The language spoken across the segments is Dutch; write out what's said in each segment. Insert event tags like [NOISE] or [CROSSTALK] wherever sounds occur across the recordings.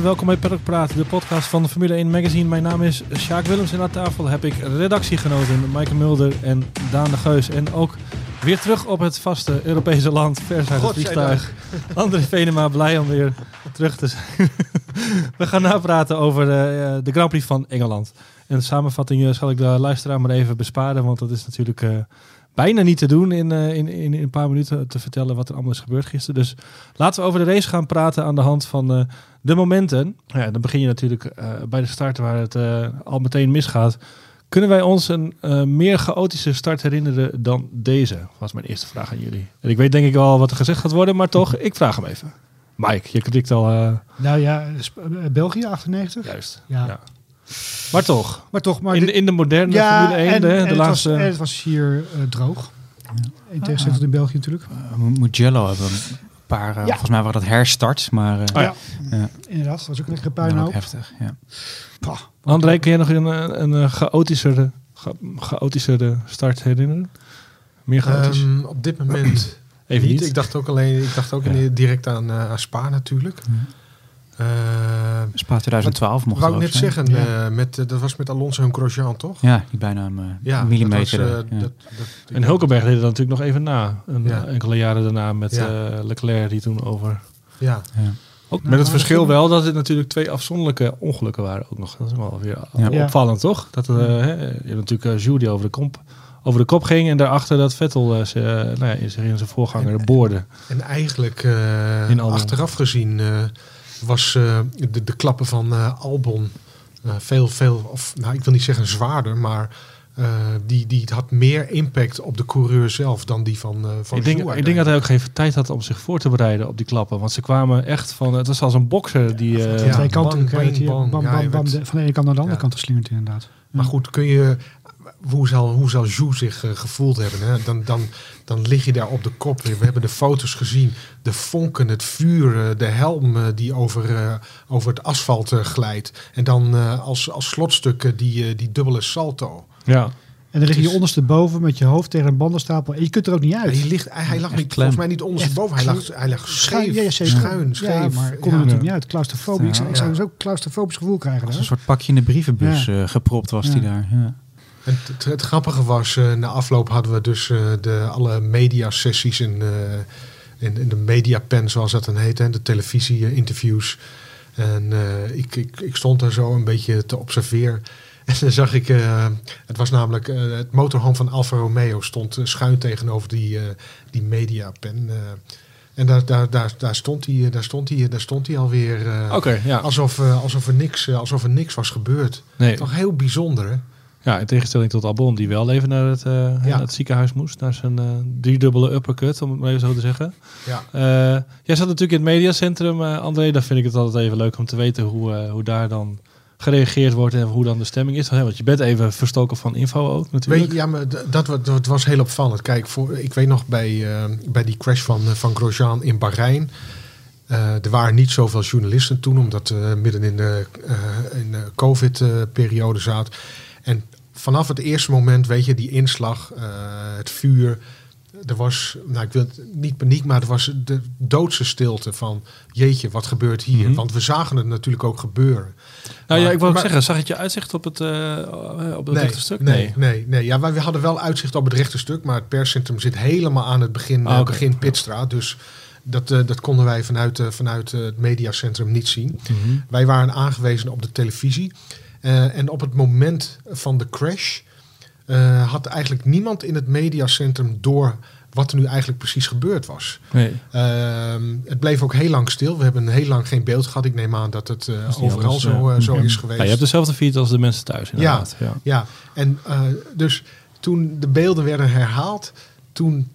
En welkom bij Paddock Praat, de podcast van de Formule 1 Magazine. Mijn naam is Sjaak Willems en aan tafel heb ik redactiegenoten Maaike Mulder en Daan de Geus. En ook weer terug op het vaste Europese land, vers uit het vliegtuig. André Venema, blij om weer terug te zijn. [LAUGHS] We gaan napraten over eh, de Grand Prix van Engeland. En de samenvatting eh, zal ik de luisteraar maar even besparen, want dat is natuurlijk eh, bijna niet te doen in, eh, in, in, in een paar minuten te vertellen wat er allemaal is gebeurd gisteren. Dus laten we over de race gaan praten aan de hand van eh, de momenten. Ja, dan begin je natuurlijk eh, bij de start waar het al meteen misgaat. Kunnen wij ons een meer chaotische start herinneren dan deze? Was mijn eerste vraag aan jullie. En ik weet denk ik wel wat er gezegd gaat worden, maar toch, ik vraag hem even. Mike, je klikt al Nou ja, België 98. juist. Ja. Ja. Maar toch, Maar toch, maar in, de, dit- in de moderne ja, Formule 1, en, de, de en het laatste... was, en het was hier eh, droog. In tegenstelling tot in België natuurlijk. Uh, Mugello hebben een paar, uh, Ja. volgens mij waren dat herstarts, maar uh, Oh ja. ja. Inderdaad, dat was ook een lekkere puinhoop. heftig. Ja. Pah. André, kun je nog een, een, een eh, chaotischere, cha- chaotischere start herinneren? Meer chaotisch? Ehm, op dit moment Even niet. niet. Ik dacht ook alleen, ik dacht ook Ja. direct aan, eh, aan Spa natuurlijk. Eh, Spa 2012 mocht wou ik net zijn. zeggen, Ja. eh, met, eh, dat was met Alonso en Grosjean, toch? Ja, die bijna een uh, Ja, millimeter. Dat was, eh, ja. dat, dat, En Hulkenberg deed het natuurlijk nog even na. Een, Ja. Enkele jaren daarna met Ja. eh, Leclerc die toen over... ja. ja. Ook Nou, met het verschil dat- wel dat het natuurlijk twee afzonderlijke ongelukken waren ook nog. Dat is wel weer Ja. Opvallend, toch? Dat, eh, hè, je hebt natuurlijk uh, Jules die over de, kop, over de kop ging en daarachter dat Vettel eh, ze, eh, nou ja, in zijn voorganger boorde. En eigenlijk, eh, In achteraf gezien, eh, was eh, de, de klappen van eh, Albon eh, veel, veel, of nou, ik wil niet zeggen zwaarder, maar eh, die, die had meer impact op de coureur zelf dan die van, eh van Ik denk, ik denk dat hij ook geen tijd had om zich voor te bereiden op die klappen. Want ze kwamen echt van... Het was als een bokser die... eh, Ja, kanten van de ene kant naar de andere Ja. kant geslingerd inderdaad. Maar goed, kun je, hoe zal, hoe zal Jou zich eh, gevoeld hebben? Hè? Dan, dan, dan lig je daar op de kop. We hebben de foto's gezien. De vonken, het vuur, eh, de helm eh, die over, over het asfalt glijdt. En dan eh, als, als slotstukken die, die dubbele salto. ja. En dan lig je ondersteboven met je hoofd tegen een bandenstapel. En je kunt er ook niet uit. Hij, ligt, hij, hij lag niet, volgens mij niet ondersteboven. Hij lag, hij lag scheef, ja, ja, schuin, scheef. Ja, maar kon er Ja. natuurlijk niet uit. Claustrofobisch. Ik zou- zou zo'n claustrofobisch gevoel krijgen. Als een soort pakje in de brievenbus Ja. eh, gepropt was Ja. die daar. Ja. Het, het grappige was, eh, na afloop hadden we dus eh, de, alle mediasessies in, eh, in, in de mediapen, zoals dat dan heet, hè, de televisie-interviews. En ik, ik, ik stond daar zo een beetje te observeren. [LAUGHS] En dan zag ik, het was namelijk het motorhome van Alfa Romeo stond schuin tegenover die, eh, die mediapen. en daar, daar, daar, daar stond hij, daar stond hij, daar stond hij alweer. Oké, ja. Alsof, alsof, er niks, alsof er niks was gebeurd. Nee. Toch heel bijzonder, hè? Ja, in tegenstelling tot Albon, die wel even naar het, eh, naar het ziekenhuis moest. Naar zijn eh driedubbele uppercut, om het maar even zo te zeggen. Ja. Eh, jij zat natuurlijk in het mediacentrum, André. Daar vind ik het altijd even leuk om te weten hoe, hoe daar dan gereageerd wordt en hoe dan de stemming is. Want je bent even verstoken van info ook natuurlijk. Weet je, ja, maar dat, wa- dat was heel opvallend. Kijk, voor, ik weet nog bij, bij die crash van, van Grosjean in Bahrein. er waren niet zoveel journalisten toen, omdat we midden in de, in de COVID-periode zaten. Vanaf het eerste moment, weet je, die inslag, eh, het vuur. Er was, nou ik wil het niet paniek, maar er was de doodse stilte van, jeetje, wat gebeurt hier? Mhm. Want we zagen het natuurlijk ook gebeuren. nou ja, ik wou ook maar- zeggen, zag het je uitzicht op het, eh op het rechte stuk? Nee, nee, nee. Ja, wij we hadden wel uitzicht op het rechte stuk, maar het perscentrum zit helemaal aan het begin, eh, oké. begin Pitstraat. Dus dat, eh, dat konden wij vanuit, eh, vanuit eh, het mediacentrum niet zien. Mhm. Wij waren aangewezen op de televisie. Eh, en op het moment van de crash eh, had eigenlijk niemand in het mediacentrum door wat er nu eigenlijk precies gebeurd was. nee. Ehm, het bleef ook heel lang stil. We hebben heel lang geen beeld gehad. Ik neem aan dat het eh, overal anders, zo, ja. zo Ja. is geweest. Ja, je hebt dezelfde feed als de mensen thuis inderdaad. Ja. Ja, en eh, dus toen de beelden werden herhaald, toen,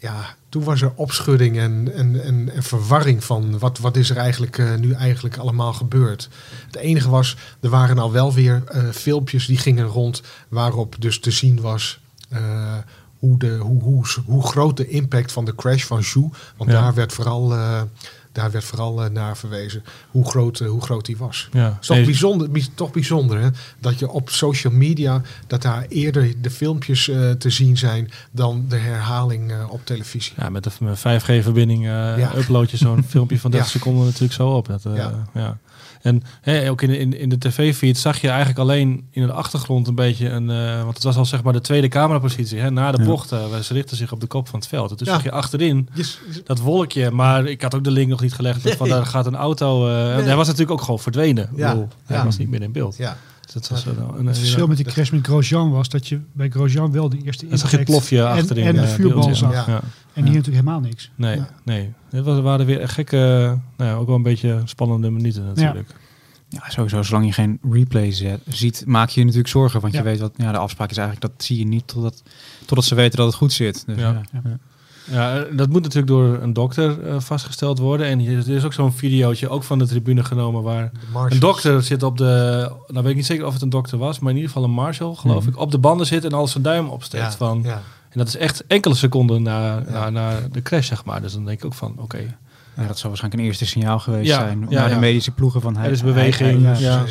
ja, toen was er opschudding en, en, en, en verwarring van wat, wat is er eigenlijk eh, nu eigenlijk allemaal gebeurd. Het enige was, er waren al wel weer eh, filmpjes die gingen rond waarop dus te zien was eh, hoe, de, hoe, hoe, hoe groot de impact van de crash van Zhou, want Ja. daar werd vooral... daar werd vooral eh, naar verwezen hoe groot, eh, hoe groot die was. Ja. Het is toch, Nee, bijzonder, bij- toch bijzonder hè? dat je op social media, dat daar eerder de filmpjes eh, te zien zijn dan de herhaling op televisie. Ja, met de 5G-verbinding eh Ja. upload je zo'n [LAUGHS] filmpje van 30 Ja. seconden natuurlijk zo op. Dat, Ja. ja. En hè, ook in, de- in, in de tv-feed zag je eigenlijk alleen in de achtergrond een beetje een... eh, want het was al zeg maar de tweede camerapositie. Hè, na de Ja. bocht, eh, ze richten zich op de kop van het veld. En toen Ja. zag je achterin Yes. dat wolkje. Maar ik had ook de link nog niet gelegd. Van daar gaat een auto... Nee. Hij was natuurlijk ook gewoon verdwenen. Ja. bedoel, Hij was niet meer in beeld. Ja, Dus dat was, eh, een, een, Het verschil met die crash met Grosjean was dat je bij Grosjean wel de eerste je het impact plofje en, achterin. en de eh, vuurbal ja. zag. Ja. En hier natuurlijk helemaal niks. Nee, Ja. nee. Het was- waren weer gekke, nou ja, ook wel een beetje spannende minuten natuurlijk. Ja, sowieso, zolang je geen replay zet, ziet, maak je je natuurlijk zorgen. Want Ja. je weet wat, ja, de afspraak is eigenlijk, dat zie je niet totdat, totdat ze weten dat het goed zit. Dus, Ja. ja. Ja. Eh, dat moet natuurlijk door een dokter eh, vastgesteld worden. En er is ook zo'n videootje, ook van de tribune genomen, waar een dokter zit op de, nou weet ik niet zeker of het een dokter was, maar in ieder geval een marshal, geloof Mhm. ik, op de banden zit en al zijn duim opsteekt. Ja, van, ja. En dat is echt enkele seconden na, Ja. na, na de crash, zeg maar. Dus dan denk ik ook van, oké, Ja, dat zou waarschijnlijk een eerste signaal geweest zijn ja, naar de medische ploegen van hij Er is beweging, hij- ja.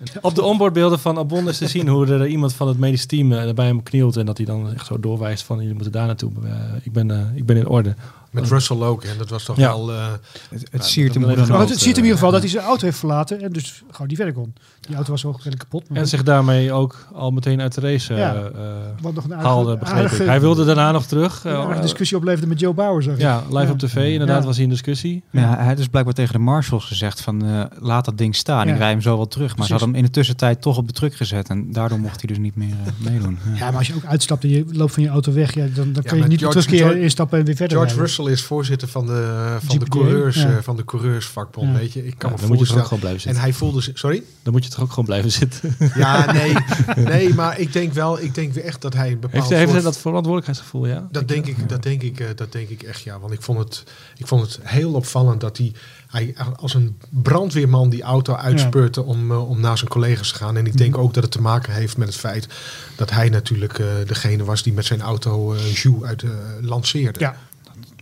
[LAUGHS] Op de onboardbeelden van Abon is te zien hoe er iemand van het medisch team eh, bij hem knielt en dat hij dan echt zo doorwijst van jullie moeten daar naartoe. Eh, ik, ben, eh, ik ben in orde. Met Russell ook, en dat was toch Ja. wel... eh, Het, het Ja, siert dat hem dan het, ziet in ieder geval dat hij zijn auto heeft verlaten en dus gewoon niet verder kon. Die auto was wel redelijk kapot. Maar En zich daarmee ook al meteen uit de race Ja. eh, eh, wat nog een haalde, begreep ik. Hij wilde daarna nog terug. een eh, discussie opleverde met Joe Bauer. Zag ja, live Ja. op tv. Inderdaad Ja. was hij in discussie. Maar ja, hij dus blijkbaar tegen de marshals gezegd van eh, laat dat ding staan. Ja. Ik rij hem zo wel terug. Maar ze hadden hem in de tussentijd toch op de truck gezet. En daardoor mocht hij dus niet meer eh, [LAUGHS] meedoen. Ja. Ja, maar als je ook uitstapt en je loopt van je auto weg, ja, dan, dan kan je niet terugkeren, instappen en weer verder George rijden. Is voorzitter van de, van de, coureurs, ja. eh, van de coureursvakbond, Ja. weet je. Ik kan Ja, me dan moet je voorstellen... En hij voelde zich... Sorry? Dan moet je toch ook gewoon blijven zitten. Ja, nee. [LAUGHS] Nee, maar ik denk wel... Ik denk echt dat hij een bepaald... Heeft, hij- heeft hij dat verantwoordelijkheidsgevoel, ja? Dat denk, ik, dat, denk ik, eh, dat denk ik echt, ja. Want ik vond het, ik vond het heel opvallend dat hij, hij als een brandweerman die auto uitspeurde om, eh, om naar zijn collega's te gaan. En ik denk ook dat het te maken heeft met het feit dat hij natuurlijk eh, degene was die met zijn auto eh Joux uit eh, lanceerde. Ja,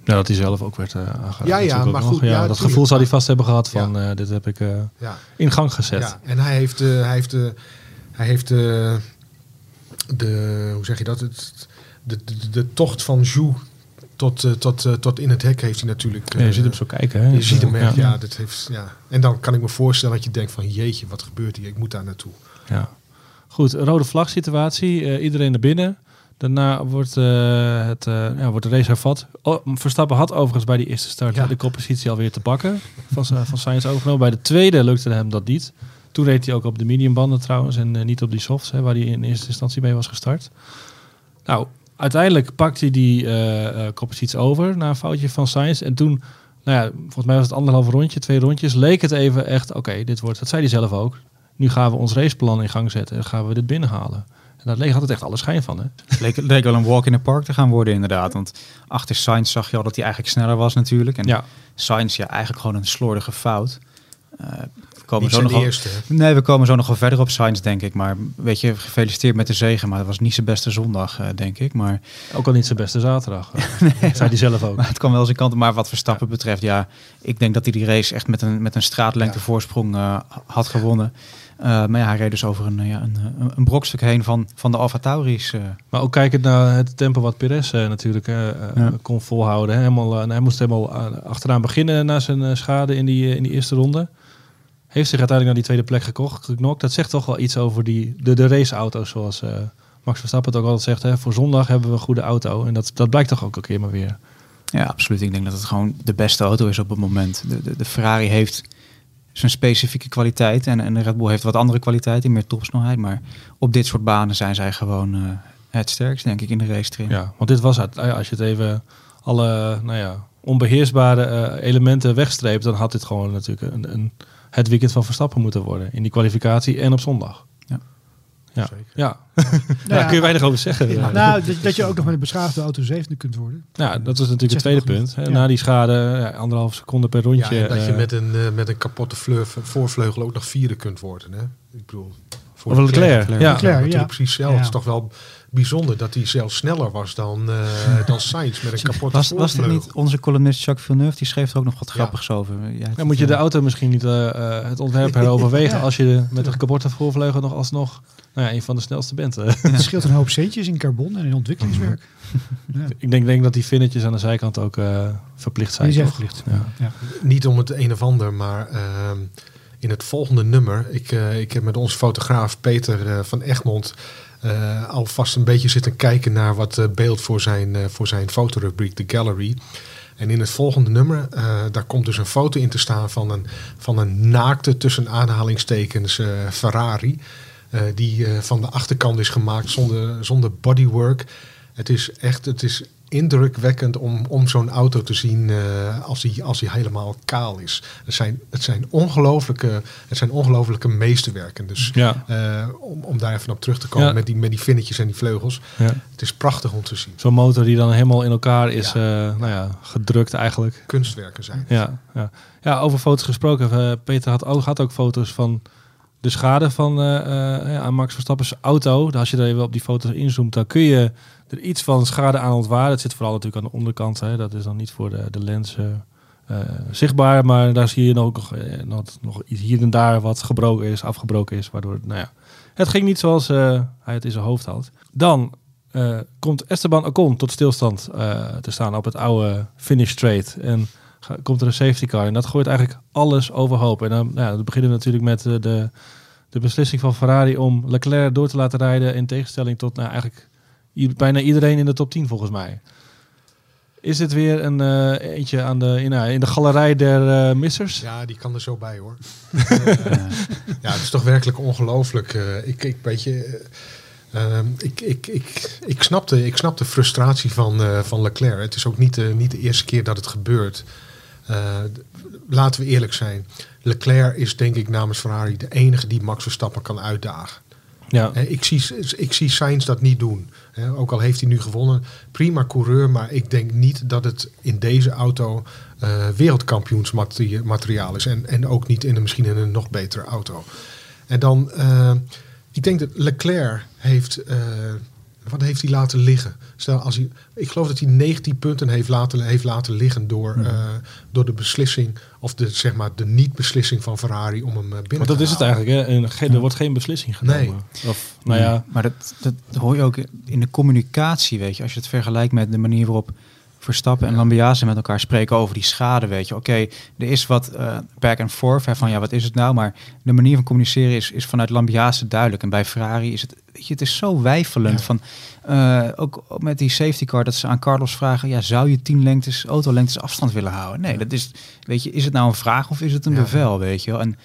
Ja, dat hij zelf ook werd eh aangeraakt. Ja, ja, maar goed, Ja, ja, dat gevoel zou hij vast hebben gehad van eh, dit heb ik eh, in gang gezet. Ja, en hij heeft, hij heeft, hij heeft de, hoe zeg je dat, het, de, de, de tocht van Joux tot, tot, tot in het hek heeft hij natuurlijk. Ja, je ziet hem zo kijken. Hè? Je ziet hem echt, ja. ja. dat heeft, ja. En dan kan ik me voorstellen dat je denkt van jeetje, wat gebeurt hier? Ik moet daar naartoe. Ja. Goed, rode vlag situatie. Iedereen naar binnen. Daarna wordt, eh, het, eh, ja, wordt de race hervat. Oh, Verstappen had overigens bij die eerste start Ja. de koppositie alweer te pakken. Van, van Sainz overgenomen. Bij de tweede lukte hem dat niet. Toen reed hij ook op de mediumbanden trouwens. En eh, niet op die softs, hè, waar hij in eerste instantie mee was gestart. Nou, uiteindelijk pakt hij die koppositie over na een foutje van Sainz. En toen, nou ja, volgens mij was het anderhalf rondje, twee rondjes. Leek het even echt, oké, dit wordt, dat zei hij zelf ook. Nu gaan we ons raceplan in gang zetten en gaan we dit binnenhalen. En dat leek had het echt alle schijn van, hè? Het leek, leek wel een walk in the park te gaan worden inderdaad. Want achter Sainz zag je al dat hij eigenlijk sneller was natuurlijk. En Ja, Sainz, ja, eigenlijk gewoon een slordige fout. Eh, we komen Niet zo nog? Nee, we komen zo nog wel verder op Sainz, denk ik. Maar weet je, gefeliciteerd met de zegen. Maar het was niet zijn beste zondag, eh, denk ik. Maar, ook al niet zijn beste zaterdag. [LAUGHS] nee, zei hij zelf ook. maar het kwam wel zijn kant. Maar wat Verstappen betreft, ja, ik denk dat hij die race echt met een, met een straatlengte Ja. voorsprong eh, had gewonnen. Eh, maar ja, hij reed dus over een, ja, een, een, brokstuk heen van, van de Alfa Tauri's. eh. Maar ook kijkend naar het tempo wat Perez eh, natuurlijk Ja. kon volhouden. Hè. Helemaal, en hij moest helemaal achteraan beginnen na zijn schade in die, in die eerste ronde. Heeft zich uiteindelijk naar die tweede plek gekocht, geknokt. Dat zegt toch wel iets over die, de, de raceauto's, zoals Max Verstappen het ook altijd zegt. Hè. Voor zondag hebben we een goede auto. En dat, dat blijkt toch ook een keer maar weer. Ja, absoluut. Ik denk dat het gewoon de beste auto is op het moment. De, de, de Ferrari heeft zijn specifieke kwaliteit en, en Red Bull heeft wat andere kwaliteiten, meer topsnelheid. Maar op dit soort banen zijn zij gewoon eh, het sterkst, denk ik, in de race. Ja, want dit was het. Ja, Als je het even alle nou ja, onbeheersbare eh, elementen wegstreept, dan had dit gewoon natuurlijk een, een, het weekend van Verstappen moeten worden. In die kwalificatie en op zondag. Ja. Ja, Zeker. ja. [LAUGHS] Nou daar ja, kun je weinig over zeggen. Ja, Nou, dat, dat je ook nog met een beschaafde auto zevende kunt worden. dat was natuurlijk het tweede punt. Hè. Ja. Na die schade, ja, anderhalf seconde per Ja, rondje. en dat je eh, met een, eh, met een kapotte vleur, voorvleugel ook nog vierde kunt worden. Hè? Ik bedoel, voor Of Leclerc, ja. Ja, Leclerc, natuurlijk ja. precies zelf. Ja. Het is toch wel bijzonder dat hij zelfs sneller was dan, eh dan Sainz met een kapotte Was, was dit voorvleugel. niet onze columnist Jacques Villeneuve? Die schreef er ook nog wat Ja. grappigs over. Ja, Dan moet je de auto misschien niet eh, eh, het ontwerp [LAUGHS] heroverwegen als je de- met een kapotte voorvleugel nog alsnog nou ja, een van de snelste bent. Het scheelt een hoop centjes in carbon en in ontwikkelingswerk. Ja. Ik denk, denk dat die vinnetjes aan de zijkant ook eh, verplicht zijn. Die zijn toch? verplicht. Ja. Niet om het een of ander, maar ehm, in het volgende nummer. Ik, eh, ik heb met onze fotograaf Peter eh, van Egmond eh, alvast een beetje zitten kijken naar wat beeld voor zijn, eh, voor zijn fotorubriek, de Gallery. En in het volgende nummer, eh, daar komt dus een foto in te staan van een, van een naakte, tussen aanhalingstekens, eh, Ferrari. Eh, die eh, van de achterkant is gemaakt zonder, zonder bodywork. Het is echt, het is indrukwekkend om, om zo'n auto te zien eh, als hij als die helemaal kaal is. Het zijn, het zijn ongelooflijke, het zijn meesterwerken. Dus Ja. om, om daar even op terug te komen Ja. met, die, met die vinnetjes en die vleugels. Ja. Het is prachtig om te zien. Zo'n motor die dan helemaal in elkaar is nou ja, gedrukt eigenlijk. Kunstwerken zijn. Ja, ja. ja, over foto's gesproken. Peter had ook, had ook foto's van de schade van eh, eh, aan Max Verstappen's auto. Als je er even op die foto's inzoomt, dan kun je er iets van schade aan ontwaren. Het zit vooral natuurlijk aan de onderkant. Hè. Dat is dan niet voor de, de lens eh, zichtbaar. Maar daar zie je nog, nog, nog hier en daar wat gebroken is, afgebroken is. Waardoor, nou ja, het ging niet zoals hij het in zijn hoofd had. Dan komt Esteban Ocon tot stilstand te staan op het oude finish straight. En komt er een safety car. En dat gooit eigenlijk alles overhoop. En dan, nou ja, dan beginnen we natuurlijk met eh, de, de beslissing van Ferrari om Leclerc door te laten rijden. In tegenstelling tot nou, eigenlijk bijna iedereen in de top 10 volgens mij. Is dit weer een eh, eentje aan de, in, nou, in de galerij der eh, missers? Ja, die kan er zo bij hoor. [LAUGHS] Ja, het is toch werkelijk ongelooflijk. Ik, ik weet eh, ehm, ik, ik, ik, ik, snap de, ik snap de frustratie van, van Leclerc. Het is ook niet, niet de eerste keer dat het gebeurt. Eh, laten we eerlijk zijn. Leclerc is denk ik namens Ferrari de enige die Max Verstappen kan uitdagen. Ja. Hè, Ik zie, ik zie Sainz dat niet doen. Hè, Ook al heeft hij nu gewonnen. Prima coureur, maar ik denk niet dat het in deze auto eh wereldkampioensmateriaal is. En, en ook niet in een, misschien in een nog betere auto. En dan, eh, ik denk dat Leclerc heeft, eh, wat heeft hij laten liggen? Stel, als hij, ik geloof dat hij 19 punten heeft laten, heeft laten liggen door, eh, door de beslissing, of de, zeg maar, de niet-beslissing van Ferrari om hem eh, binnen Want dat te is het eigenlijk. Hè? En er wordt geen beslissing genomen. Of, nou ja, Maar dat, dat hoor je ook in de communicatie, weet je. Als je het vergelijkt met de manier waarop Verstappen en Lambiase met elkaar spreken over die schade, weet je. Oké, er is wat eh, back and forth, hè, van ja, wat is het nou? Maar de manier van communiceren is, is vanuit Lambiase duidelijk. En bij Ferrari is het, weet je, het is zo wijfelend. Ja. Van, eh, ook met die safety car, dat ze aan Carlos vragen, ja, zou je tien lengtes, autolengtes afstand willen houden? Nee, dat is, weet je, is het nou een vraag of is het een Ja. bevel, weet je wel? En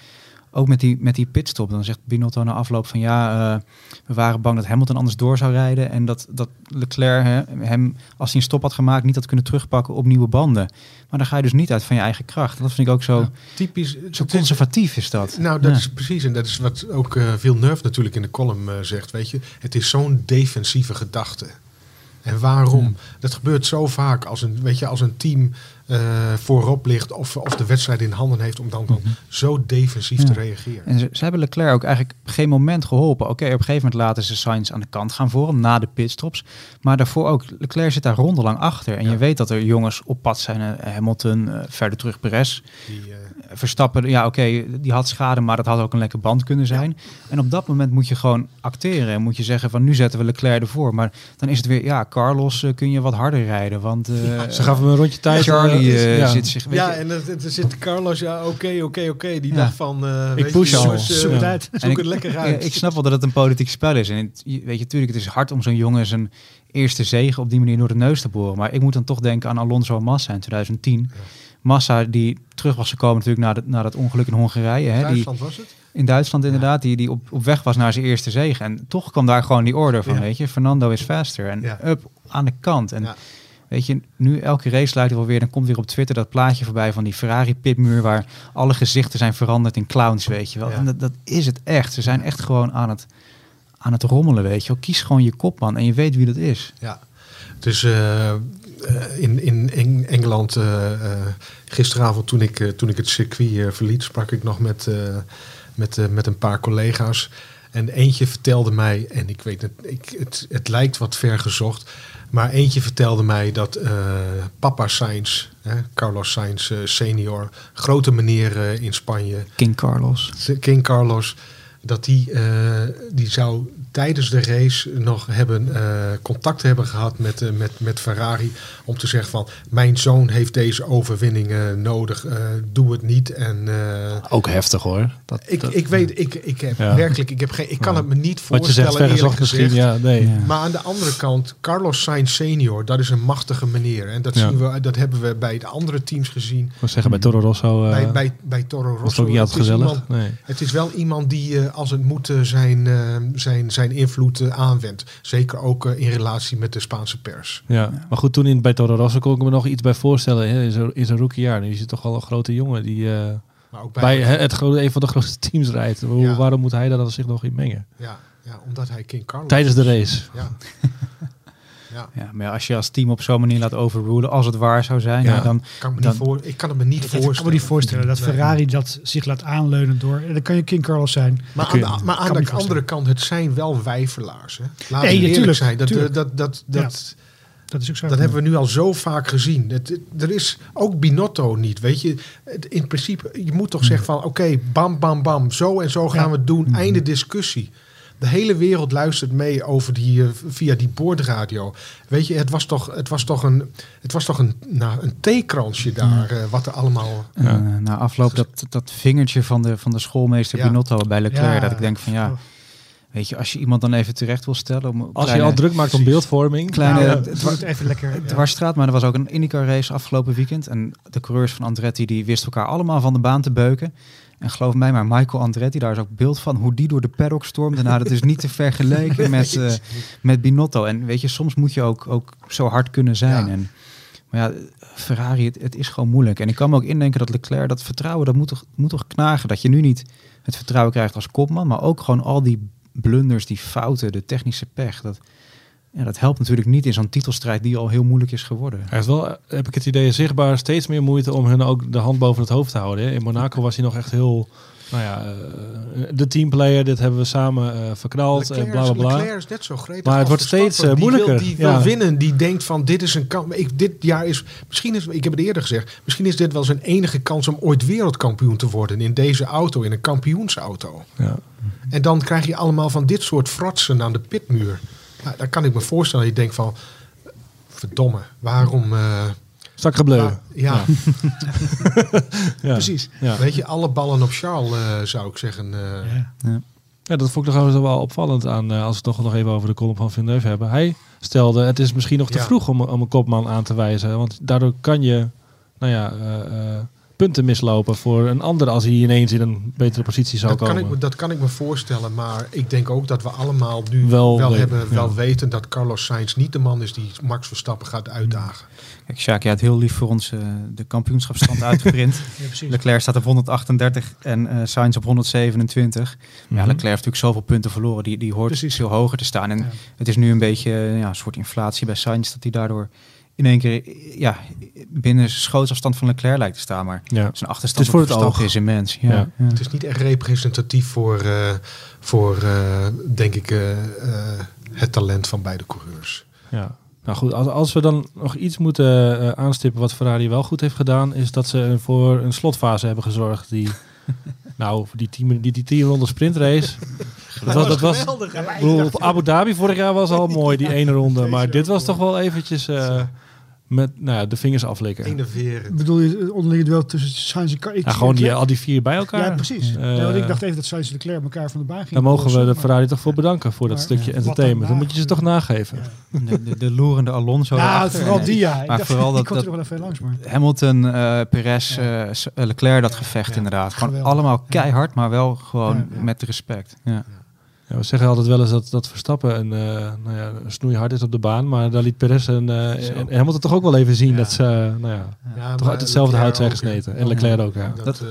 ook met die, met die pitstop, dan zegt Binotto na afloop van ja, eh, we waren bang dat Hamilton anders door zou rijden en dat, dat Leclerc hè, hem, als hij een stop had gemaakt, niet had kunnen terugpakken op nieuwe banden. Maar dan ga je dus niet uit van je eigen kracht. Dat vind ik ook zo, Ja, typisch. zo het is- conservatief is dat. Nou, dat Ja. is precies. En dat is wat ook eh Villeneuve natuurlijk in de column eh, zegt. Weet je, het is zo'n defensieve gedachte. En waarom? Dat gebeurt zo vaak als een, weet je, als een team eh, voorop ligt of, of de wedstrijd in handen heeft om dan, dan zo defensief Ja. te reageren. En ze, ze hebben Leclerc ook eigenlijk geen moment geholpen. Oké, op een gegeven moment laten ze Sainz aan de kant gaan voor hem na de pitstops. Maar daarvoor ook, Leclerc zit daar rondelang achter. En Ja. je weet dat er jongens op pad zijn. eh, Hamilton, eh, verder terug Perez. Die, Verstappen, ja oké, die had schade, maar dat had ook een lekker band kunnen zijn. En op dat moment moet je gewoon acteren. En moet je zeggen van nu zetten we Leclerc ervoor. Maar dan is het weer, ja, Carlos eh, kun je wat harder rijden. Want eh, ze gaven hem een rondje tijd. Charlie eh, ja. zit zich... weet ja, je- en er, er zit Carlos, ja, oké, oké, oké. Die Ja. dacht van, eh, weet je, push al. Zoek het uit. zoek ik- het lekker Ja, uit. ik snap wel dat het een politiek spel is. En het, weet je, natuurlijk, het is hard om zo'n jongen zijn eerste zege op die manier door de neus te boren. Maar ik moet dan toch denken aan Alonso en Massa in 2010. Massa die terug was gekomen natuurlijk na, de, na dat ongeluk in Hongarije. Hè, die, Duitsland was het? in Duitsland inderdaad, die, die op, op weg was naar zijn eerste zege. En toch kwam daar gewoon die order van, Ja. weet je. Fernando is faster. En Ja. up aan de kant. En weet je, nu elke race lijkt er wel weer, dan komt weer op Twitter dat plaatje voorbij van die Ferrari pitmuur waar alle gezichten zijn veranderd in clowns, weet je wel. En dat, dat is het echt. Ze zijn echt gewoon aan het, aan het rommelen, weet je wel. Kies gewoon je kopman en je weet wie dat is. Ja, dus eh, in, in Eng- Engeland eh, eh, gisteravond toen ik, eh, toen ik het circuit eh, verliet, sprak ik nog met, eh, met, eh, met een paar collega's. En eentje vertelde mij, en ik weet het, ik, het, het lijkt wat ver gezocht, maar eentje vertelde mij dat eh, papa Sainz, hè, Carlos Sainz eh, senior, grote meneer eh, in Spanje, King Carlos. King Carlos, dat die, eh, die zou tijdens de race nog hebben, eh, contact hebben gehad met, eh, met, met Ferrari. Om te zeggen van, mijn zoon heeft deze overwinning eh, nodig. eh, doe het niet. En eh, Ook heftig hoor. Dat, ik, dat- ik weet, ik, ik heb Ja. werkelijk, ik, heb geen, ik kan Ja. het me niet wat je voorstellen zegt, eerlijk misschien. Ja, nee. Ja. Maar aan de andere kant, Carlos Sainz senior, dat is een machtige meneer. En dat, Ja. zien we, dat hebben we bij de andere teams gezien. Ik zeggen, bij Toro Rosso eh, bij, bij, bij Toro Rosso. ook niet altijd Het is gezellig. iemand- nee. het is wel iemand die, eh, als het moet, zijn, eh, zijn, zijn invloed eh, aanwendt. Zeker ook eh, in relatie met de Spaanse pers. Ja. maar goed, toen in, bij Toro Rosso kon ik me nog iets bij voorstellen. Hè? In zo'n in zo'n rookiejaar. Nu is het toch wel een grote jongen die eh, Maar ook bij, het grote, een van de grootste teams rijdt. Hoe, Ja. Waarom moet hij daar dan zich nog in mengen? ja, ja, omdat hij King Carlos Tijdens de is. race. Ja. [LAUGHS] ja. Ja, maar als je als team op zo'n manier laat overrulen, als het waar zou zijn, Ja. ja. dan Kan me Dan- niet voor, ik kan het me niet Dat voorstellen. ik me niet voorstellen dat. Ferrari dat zich laat aanleunen door. En dan kan je King Carlos zijn. Maar aan, de, maar aan de andere kant, het zijn wel wijfelaars. Hè? Laten Nee, we eerlijk tuurlijk, zijn. Dat, tuurlijk. dat, dat, dat, Dat is ook zo. Dat hebben we nu al zo vaak gezien. Het, het- er is ook Binotto niet, weet je. Het- In principe, je moet toch zeggen van... oké, bam, bam, bam, zo en zo gaan Ja. we het doen. Einde discussie. De hele wereld luistert mee over die, eh, via die boordradio. Weet je, het was toch, het was toch een, het was toch een, nou, een theekransje daar... eh, wat er allemaal... Ja. eh, na afloop dat, dat vingertje van de, van de schoolmeester Ja. Binotto bij Leclerc, Ja. dat ik denk van ja, weet je, als je iemand dan even terecht wil stellen... Om Als je al druk maakt om beeldvorming. Kleine- het wordt even lekker. ja. dwarsstraat, maar er was ook een IndyCar race afgelopen weekend. En de coureurs van Andretti die wisten elkaar allemaal van de baan te beuken. En geloof mij, maar Michael Andretti, daar is ook beeld van hoe die door de paddock stormde. Nou, dat is niet te vergelijken met, [LAUGHS] eh, met Binotto. En weet je, soms moet je ook, ook zo hard kunnen zijn. Ja. En, maar ja, Ferrari, het, het is gewoon moeilijk. En ik kan me ook indenken dat Leclerc, dat vertrouwen, dat moet toch, moet toch knagen. Dat je nu niet het vertrouwen krijgt als kopman, maar ook gewoon al die blunders, die fouten, de technische pech. Dat, ja, dat helpt natuurlijk niet in zo'n titelstrijd die al heel moeilijk is geworden. Hij heeft wel, heb ik het idee, zichtbaar steeds meer moeite om hun ook de hand boven het hoofd te houden. hè. In Monaco was hij nog echt heel, nou ja, eh, de teamplayer, dit hebben we samen eh, verknald en Leclerc, bla bla bla. Leclerc is net zo gretig Maar het wordt steeds, eh, Die wil- moeilijker. Die wil Ja. winnen, die denkt van dit is een kans. Ik, dit jaar is, misschien is, ik heb het eerder gezegd, misschien is dit wel zijn enige kans om ooit wereldkampioen te worden in deze auto, in een kampioensauto. Ja. En dan krijg je allemaal van dit soort fratsen aan de pitmuur. Nou, dan kan ik me voorstellen dat je denkt van, verdomme, waarom... eh, Stak gebleu. waar- ja, [LAUGHS] Ja. precies. Ja. Weet je, alle ballen op Charles eh, zou ik zeggen. eh, Ja. Ja, dat vond ik trouwens wel opvallend aan, eh, als we het nog, nog even over de column van Villeneuve hebben. Hij stelde, het is misschien nog te Ja. vroeg om, om een kopman aan te wijzen. Want daardoor kan je, nou ja, eh, eh, punten mislopen voor een ander als hij ineens in een betere positie zou Dat kan, komen. ik, me- dat kan ik me voorstellen, maar ik denk ook dat we allemaal nu Wel wel, weten, hebben, ja. wel weten dat Carlos Sainz niet de man is die Max Verstappen gaat uitdagen. Kijk, Sjaak, je had heel lief voor ons eh, de kampioenschapsstand [LAUGHS] uitgeprint. Ja, precies. Leclerc staat op 138 en eh Sainz op 127. Ja, Mhm. Leclerc heeft natuurlijk zoveel punten verloren. Die, die hoort Precies. veel hoger te staan. En Ja. het is nu een beetje eh, ja, een soort inflatie bij Sainz. Dat hij daardoor in één keer ja, binnen schootsafstand van Leclerc lijkt te staan. Maar Ja. zijn achterstand Het is voor het oog. is immens. Ja, Ja. ja. Het is niet echt representatief voor, eh, voor eh, denk ik, eh, het talent van beide coureurs. Ja. Nou goed, als, als we dan nog iets moeten aanstippen wat Ferrari wel goed heeft gedaan, is dat ze voor een slotfase hebben gezorgd die, [LAUGHS] nou, die tien, die, die tien ronde sprintrace. [LAUGHS] dat was, dat was, ik bedoel, Abu Dhabi vorig jaar was al [LAUGHS] mooi die ene ronde, maar dit was toch wel eventjes eh, met nou ja, de vingers aflikken. Enerverend. Bedoel je het onderlinge duel tussen Sainz en Car- ik- Ja, gewoon die, Leclerc? al die vier bij elkaar. Ja, precies. Want ik dacht even dat Sainz en Leclerc elkaar van de baan gingen. Daar mogen we de Ferrari toch voor bedanken voor dat Maar- stukje Ja. entertainment. Dan moet je ze toch nageven. Ja. De, de, de loerende Alonso Ja, vooral die ja. Ik maar dacht, vooral [LAUGHS] die dat- er wel even langs, maar... Hamilton, eh Perez, Ja. eh, Leclerc, dat gevecht Ja. inderdaad. Gewoon Geweldig. allemaal keihard, maar wel gewoon Ja, ja. met respect. Ja. Ja, we zeggen altijd wel eens dat, dat Verstappen een, eh nou ja, een snoeihard is op de baan. Maar daar liet Perez en, eh Zo. en Hamilton toch ook wel even zien Ja. dat ze eh, nou ja, Ja, toch uit hetzelfde hout zijn ook, hè. En Leclerc ook, ja. Dat, Dat- eh,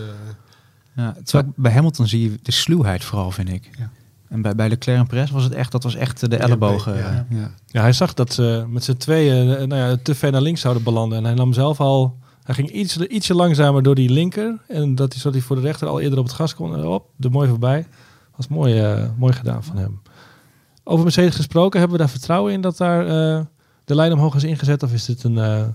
Ja, terwijl bij Hamilton zie je de sluwheid vooral, vind ik. Ja. En bij, bij Leclerc en Perez was het echt, dat was echt de ellebogen. ja. Ja. Ja, hij zag dat ze met z'n tweeën eh, nou ja, te ver naar links zouden belanden. En hij nam zelf al... Hij ging iets, ietsje langzamer door die linker. En dat hij, zodat hij voor de rechter al eerder op het gas kon. En hop, er mooi voorbij. Was mooi, eh, mooi gedaan van hem. Over Mercedes gesproken, hebben we daar vertrouwen in dat daar eh, de lijn omhoog is ingezet? Of is dit een, eh,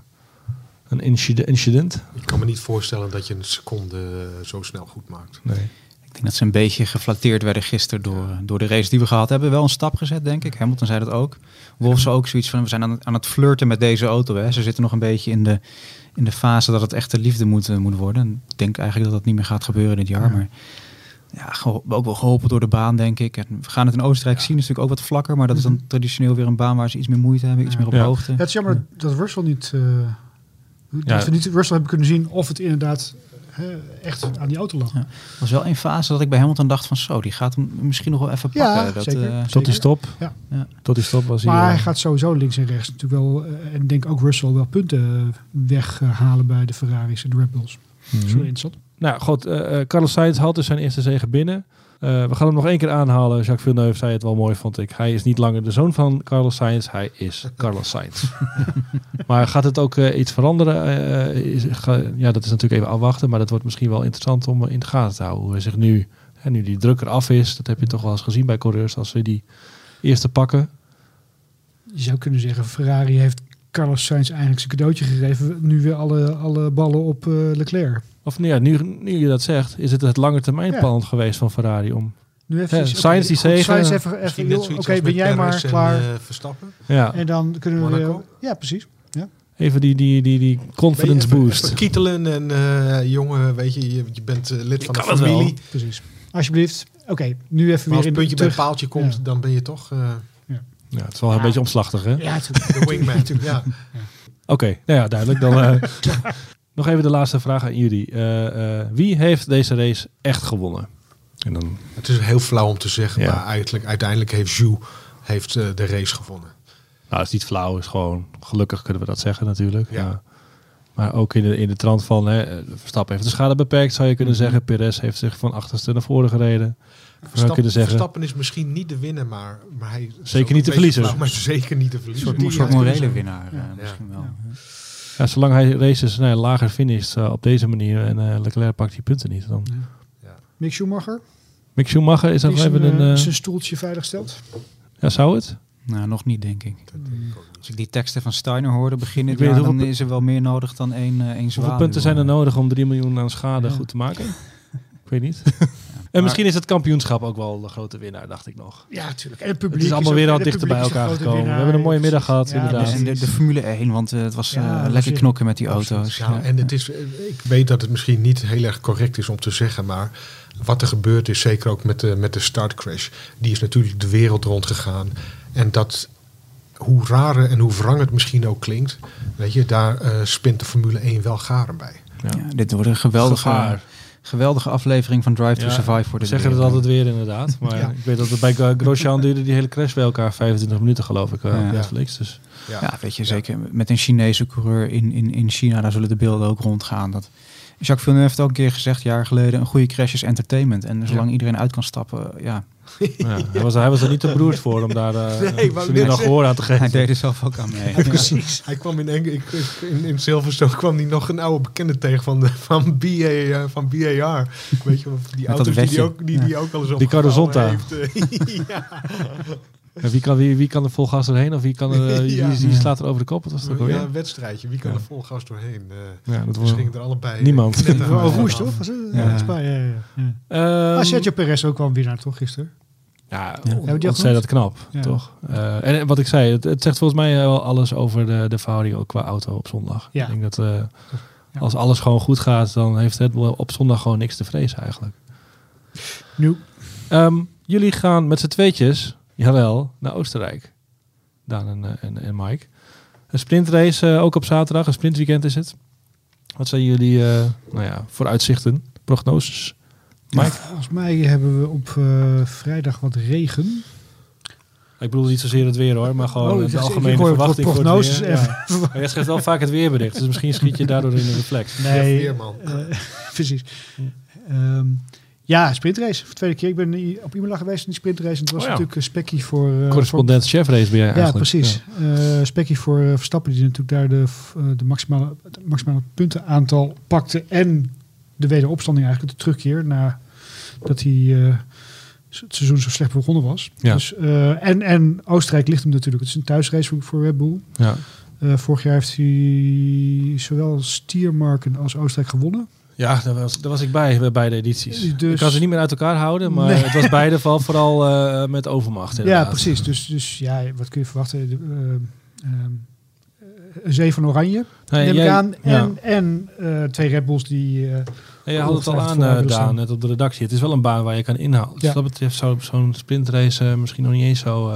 een incident-? Ik kan me niet voorstellen dat je een seconde zo snel goed maakt. Nee. Ik denk dat ze een beetje geflatteerd werden gisteren door, door de race die we gehad hebben. Wel een stap gezet, denk ik. Hamilton zei dat ook. Wolf zei ook zoiets van, we zijn aan het, aan het flirten met deze auto. Hè. Ze zitten nog een beetje in de, in de fase dat het echt de liefde moet, moet worden. En ik denk eigenlijk dat dat niet meer gaat gebeuren dit jaar. Ja. Maar ja, ook wel geholpen door de baan, denk ik. En we gaan het in Oostenrijk zien, is natuurlijk ook wat vlakker. Maar dat is dan traditioneel weer een baan waar ze iets meer moeite hebben. Iets Ja. meer op Ja. hoogte. Ja, het is jammer dat Russell niet, eh, dat Ja. we niet Russell hebben kunnen zien of het inderdaad hè, echt aan die auto lag. Ja. Was wel een fase dat ik bij Hamilton dacht van zo, die gaat hem misschien nog wel even Ja, pakken. dat, zeker. eh, Tot die stop. Ja. Ja. Tot die stop was hij... Maar eh, hij gaat sowieso links en rechts natuurlijk wel, eh, en ik denk ook Russell wel punten weghalen bij de Ferraris en de Red Bulls. mhm. Zo interessant. Nou goed, eh, eh, Carlos Sainz had dus zijn eerste zege binnen. Eh, we gaan hem nog één keer aanhalen. Jacques Villeneuve zei het wel mooi, vond ik. Hij is niet langer de zoon van Carlos Sainz, hij is Carlos Sainz. [LAUGHS] maar gaat het ook iets veranderen? Eh, is, ga- ja, dat is natuurlijk even afwachten, maar dat wordt misschien wel interessant om in de gaten te houden. Hoe hij zich nu, hè, nu die druk eraf is, dat heb je toch wel eens gezien bij coureurs, als ze die eerste pakken. Je zou kunnen zeggen, Ferrari heeft Carlos Sainz eigenlijk zijn cadeautje gegeven. Nu weer alle, alle ballen op eh, Leclerc. Of nou ja, nu, nu je dat zegt, is het het lange termijn plan geweest van Ferrari om... Nu even, Ja, Sainz die zege. Sainz even, even Oké, ben jij maar en, klaar. eh, Verstappen. Ja, en dan kunnen we weer... Ja, precies. even die, die, die, die confidence even- boost. even kietelen en eh, jongen, weet je, je, je bent lid van de kan het wel. familie. precies. Alsjeblieft. Oké, nu even Maar als weer het in puntje bij een terug. paaltje komt, Ja. dan ben je toch eh, Ja, het is wel een beetje omslachtig, hè? Ja, natuurlijk. de wingman. [LAUGHS] ja. Oké, nou ja, duidelijk. Dan eh, [LAUGHS] nog even de laatste vraag aan jullie. Eh, eh, wie heeft deze race echt gewonnen? En dan, Het is heel flauw om te zeggen, Ja. maar eigenlijk, uiteindelijk heeft Jules heeft, eh, de race gewonnen. nou, het is niet flauw, is gewoon gelukkig kunnen we dat zeggen natuurlijk. Ja. Maar ook in de, in de trant van hè, Verstappen heeft de schade beperkt, zou je kunnen Mhm. zeggen. Perez heeft zich van achterste naar voren gereden. Verstappen, kunnen zeggen. Verstappen is misschien niet de winnaar, maar, maar hij Zeker niet de verliezer. maar zeker niet de verliezer. een soort kunnen morele winnaar eh, Ja. misschien wel. Ja, zolang hij races nou, ja, lager finisht eh, op deze manier en eh, Leclerc pakt die punten niet. Dan. Mick Schumacher, Mick Schumacher is nog even een... zijn stoeltje veilig stelt. ja, zou het? Nou, nog niet, denk ik. Als ik die teksten van Steiner hoorde beginnen, ja, dan hoeveel is er wel meer nodig dan één, eh één Hoeveel punten zijn er nodig om 3 miljoen aan schade Ja. goed te maken? [LAUGHS] Ik weet niet. En Maar- misschien is het kampioenschap ook wel de grote winnaar, dacht ik nog. Ja, natuurlijk. En het publiek Het is allemaal ook- weer het dichter bij elkaar gekomen. We hebben een mooie middag Precies. gehad, inderdaad. En de, de Formule 1, want eh, het was Ja, eh, lekker knokken met die auto's. Ja, Ja. en het is, eh, ik weet dat het misschien niet heel erg correct is om te zeggen, maar wat er gebeurd is, zeker ook met de, met de startcrash, die is natuurlijk de wereld rondgegaan. En dat, hoe raar en hoe wrang het misschien ook klinkt, weet je, daar eh, spint de Formule 1 wel garen bij. Ja. Ja, dit wordt een geweldige, Gevaar. Geweldige aflevering van Drive to Ja, Survive voor We de zeggen het altijd weer inderdaad. Maar Ja. ik weet dat het bij Gro- Grosjean duurde die hele crash bij elkaar 25 minuten geloof ik eh, Ja. op Netflix. Dus Ja, weet je, zeker met een Chinese coureur in, in, in China, daar zullen de beelden ook rondgaan. Dat, Jacques Villeneuve heeft ook een keer gezegd, jaar geleden, een goede crash is entertainment. En zolang iedereen uit kan stappen, ja, ja, hij, was, hij was er niet te beroerd voor om daar uh, Nee, net nog gehoor aan te hij geven. deed er zelf ook aan mee. Precies. Hij kwam in, Eng- ik- in, in Silverstone kwam hij nog een oude bekende tegen van, de, van, BA, eh, van BAR. Weet je, wel, die auto's die, die, ook, die, die ook al eens Ricardo opgevallen Zonta. heeft. eh. [LAUGHS] ja. En wie, kan, wie, wie kan er vol gas doorheen of wie, kan er, [LAUGHS] eh, wie, Ja. wie slaat er over de kop? Wat was dat ook ja, een wedstrijdje. Wie kan Ja. er vol gas doorheen? Eh Ja, dat gingen er allebei. Niemand. Woest, toch? Was het? Ja, Ja. Ja, ja, ja. Ah, Sergio Perez ook wel een winnaar, toch, gisteren? Ja, Ja. on- ontzettend knap, Ja. toch? Eh, en wat ik zei, het, het zegt volgens mij wel alles over de, de verhouding ook qua auto op zondag. Ja. Ik denk dat eh, Ja. als alles gewoon goed gaat, dan heeft Bull op zondag gewoon niks te vrezen eigenlijk. Nu, Ehm, jullie gaan met z'n tweetjes, jawel, naar Oostenrijk. Daan en, eh, en, en Mike. Een sprintrace eh, ook op zaterdag, een sprintweekend is het. Wat zijn jullie eh, nou ja, vooruitzichten, prognoses? Mike? volgens mij hebben we op eh, vrijdag wat regen. Ik bedoel niet zozeer het weer hoor, maar gewoon Oh, de ik algemene verwachting voor het prognoses weer. en- Ja. [LAUGHS] Jij schrijft wel vaak het weerbericht, dus misschien schiet je daardoor in de reflex. Nee, eh, [LAUGHS] precies. Ehm, ja, sprintrace. Voor de tweede keer. Ik ben op Imola geweest in die sprintrace. En het was Oh ja. natuurlijk een spekkie voor... eh, Correspondent chefrace ben jij Ja, eigenlijk. precies. Eh spekkie voor eh, Verstappen, die natuurlijk daar de, eh, de maximale, het maximale puntenaantal pakte. En de wederopstanding eigenlijk, de terugkeer. Na dat hij eh, het seizoen zo slecht begonnen was. Ja. Dus, eh, en, en Oostenrijk ligt hem natuurlijk. Het is een thuisrace voor, voor Red Bull. Ja. Eh, vorig jaar heeft hij zowel Stiermarken als Oostenrijk gewonnen. Ja, daar was, daar was ik bij, bij beide edities. Dus- ik kan ze niet meer uit elkaar houden, maar Nee. het was beide vooral, [LAUGHS] vooral eh, met overmacht. Ja, inderdaad. precies. Dus, dus ja, wat kun je verwachten? De, een zee van oranje, Nee, neem ik aan. ja. En, en eh, twee Red Bulls die... eh, Ja, je had het al aan, Daan, net op de redactie. Het is wel een baan waar je kan inhalen. Dus Ja. wat dat betreft zou zo'n sprintrace misschien nog niet eens zo...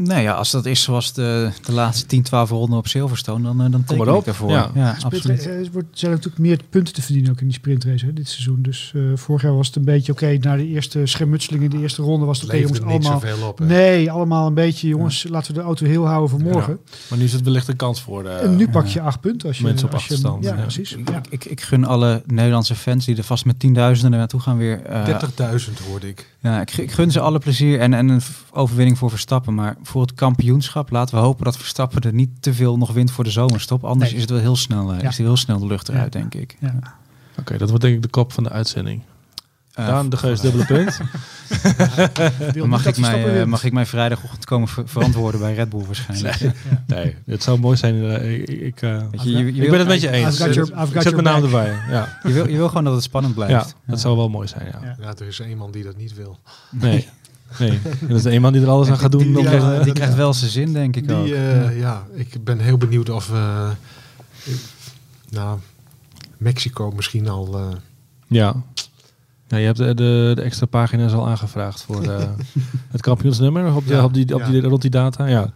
Nee, ja, als dat is zoals de, de laatste 10, 12 ronden op Silverstone, dan, eh, dan teken ik ervoor. Ja. Ja, absoluut. eh, Er wordt- zijn natuurlijk meer punten te verdienen ook in die sprintrace hè, dit seizoen. Dus eh, vorig jaar was het een beetje oké. na de eerste schermutseling in de eerste ronde was het oké jongens niet allemaal. zoveel op. Nee, allemaal een beetje jongens. Laten we de auto heel houden voor morgen. maar nu is het wellicht een kans voor de... en nu pak je acht punten als je Mensen op als je- achterstand, Ja, ja. precies. Ik, Ja. ik, ik gun alle Nederlandse fans die er vast met tienduizenden er naartoe gaan weer. eh, 30.000 hoorde ik. ja, ik, ik gun ze alle plezier en, en een overwinning voor Verstappen. Maar voor het kampioenschap laten we hopen dat Verstappen er niet te veel nog wint voor de zomerstop. Anders Nee. is het wel heel snel, eh, Ja. is heel snel de lucht eruit, Ja. denk ik. Ja. Oké, dat wordt denk ik de kop van de uitzending. Eh, Daan, de Geus, dubbele punt. [LAUGHS] Mag, ik mij, eh, mag ik mij vrijdagochtend komen ver- verantwoorden bij Red Bull waarschijnlijk. Nee, het zou mooi zijn. ik, ik, eh, Weet je, je, je ik wil, ben het met je eens. Your- ik zet mijn naam erbij. Ja, je, wil, je wil gewoon dat het spannend ja blijft. dat zou wel mooi zijn. Ja. Er is man die dat niet wil. Nee, [LAUGHS] nee. En dat is een man die er alles aan gaat doen. Die- Ja, krijgt, die krijgt wel zijn zin, denk ik ook. Die, eh, ja. ik ben heel benieuwd of... eh, ik- nou, Mexico misschien al... eh, Ja. ja, je hebt de, de, de extra pagina's al aangevraagd voor [LAUGHS] het kampioensnummer op, de, Ja, op, die, op die, ja. rond die data. Ja, ja.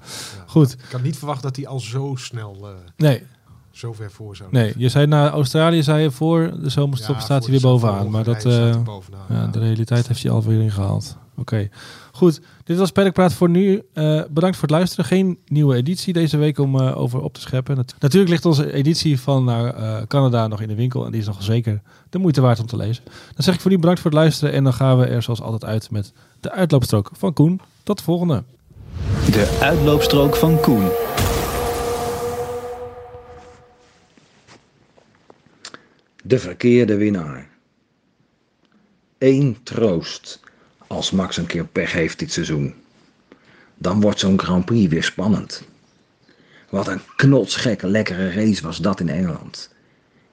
goed. Ik had niet verwacht dat hij al zo snel eh, Nee, zo ver voor zou nee, je zei naar Australië, zei je voor de zomerstop Ja, staat hij weer bovenaan. Maar dat, bovenaan, ja, ja. de realiteit heeft hij alweer ingehaald. Oké, goed. Dit was Perkpraat voor nu. Eh, bedankt voor het luisteren. Geen nieuwe editie deze week om eh, over op te scheppen. Nat- natuurlijk ligt onze editie van naar eh, Canada nog in de winkel. En die is nog zeker de moeite waard om te lezen. Dan zeg ik voor nu bedankt voor het luisteren. En dan gaan we er zoals altijd uit met de uitloopstrook van Koen. Tot de volgende. De uitloopstrook van Koen. De verkeerde winnaar. Eén troost als Max een keer pech heeft dit seizoen. Dan wordt zo'n Grand Prix weer spannend. Wat een knotsgekke lekkere race was dat in Engeland.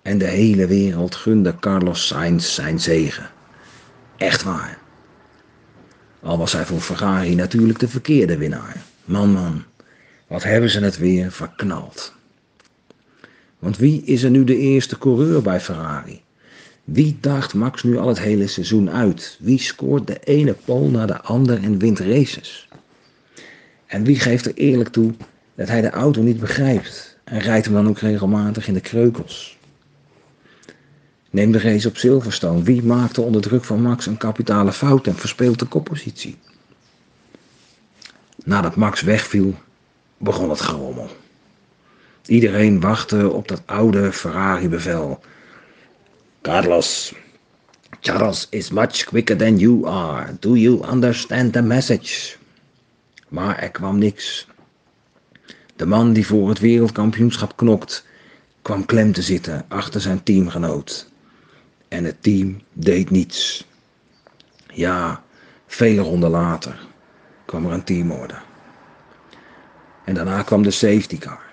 En de hele wereld gunde Carlos Sainz zijn zegen. Echt waar. Al was hij voor Ferrari natuurlijk de verkeerde winnaar. Man, man, wat hebben ze het weer verknald. Want wie is er nu de eerste coureur bij Ferrari? Wie daagt Max nu al het hele seizoen uit? Wie scoort de ene pole na de ander en wint races? En wie geeft er eerlijk toe dat hij de auto niet begrijpt en rijdt hem dan ook regelmatig in de kreukels? Neem de race op Silverstone. Wie maakte onder druk van Max een kapitale fout en verspeelt de koppositie? Nadat Max wegviel, begon het gerommel. Iedereen wachtte op dat oude Ferrari-bevel. Carlos, Charles is much quicker than you are. Do you understand the message? Maar er kwam niks. De man die voor het wereldkampioenschap knokt, kwam klem te zitten achter zijn teamgenoot. En het team deed niets. Ja, vele ronden later kwam er een teamorde. En daarna kwam de safety car.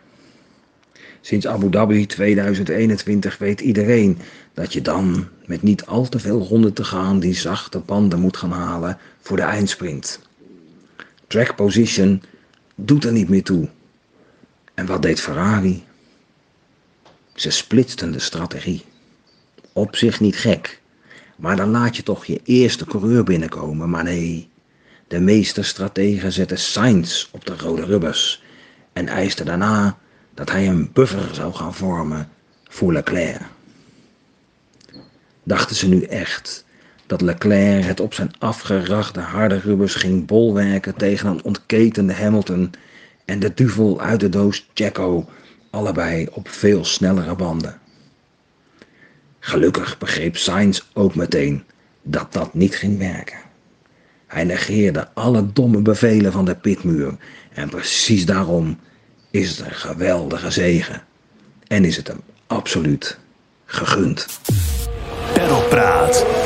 Sinds Abu Dhabi 2021 weet iedereen dat je dan met niet al te veel ronden te gaan die zachte banden moet gaan halen voor de eindsprint. Track position doet er niet meer toe. En wat deed Ferrari? Ze splitsten de strategie. Op zich niet gek, maar dan laat je toch je eerste coureur binnenkomen. Maar nee, de meeste strategen zetten Sainz op de rode rubbers en eisten daarna dat hij een buffer zou gaan vormen voor Leclerc. Dachten ze nu echt dat Leclerc het op zijn afgerachte harde rubbers ging bolwerken tegen een ontketende Hamilton en de duvel uit de doos Checo, allebei op veel snellere banden? Gelukkig begreep Sainz ook meteen dat dat niet ging werken. Hij negeerde alle domme bevelen van de pitmuur en precies daarom is het een geweldige zegen. En is het hem absoluut gegund. Borrello.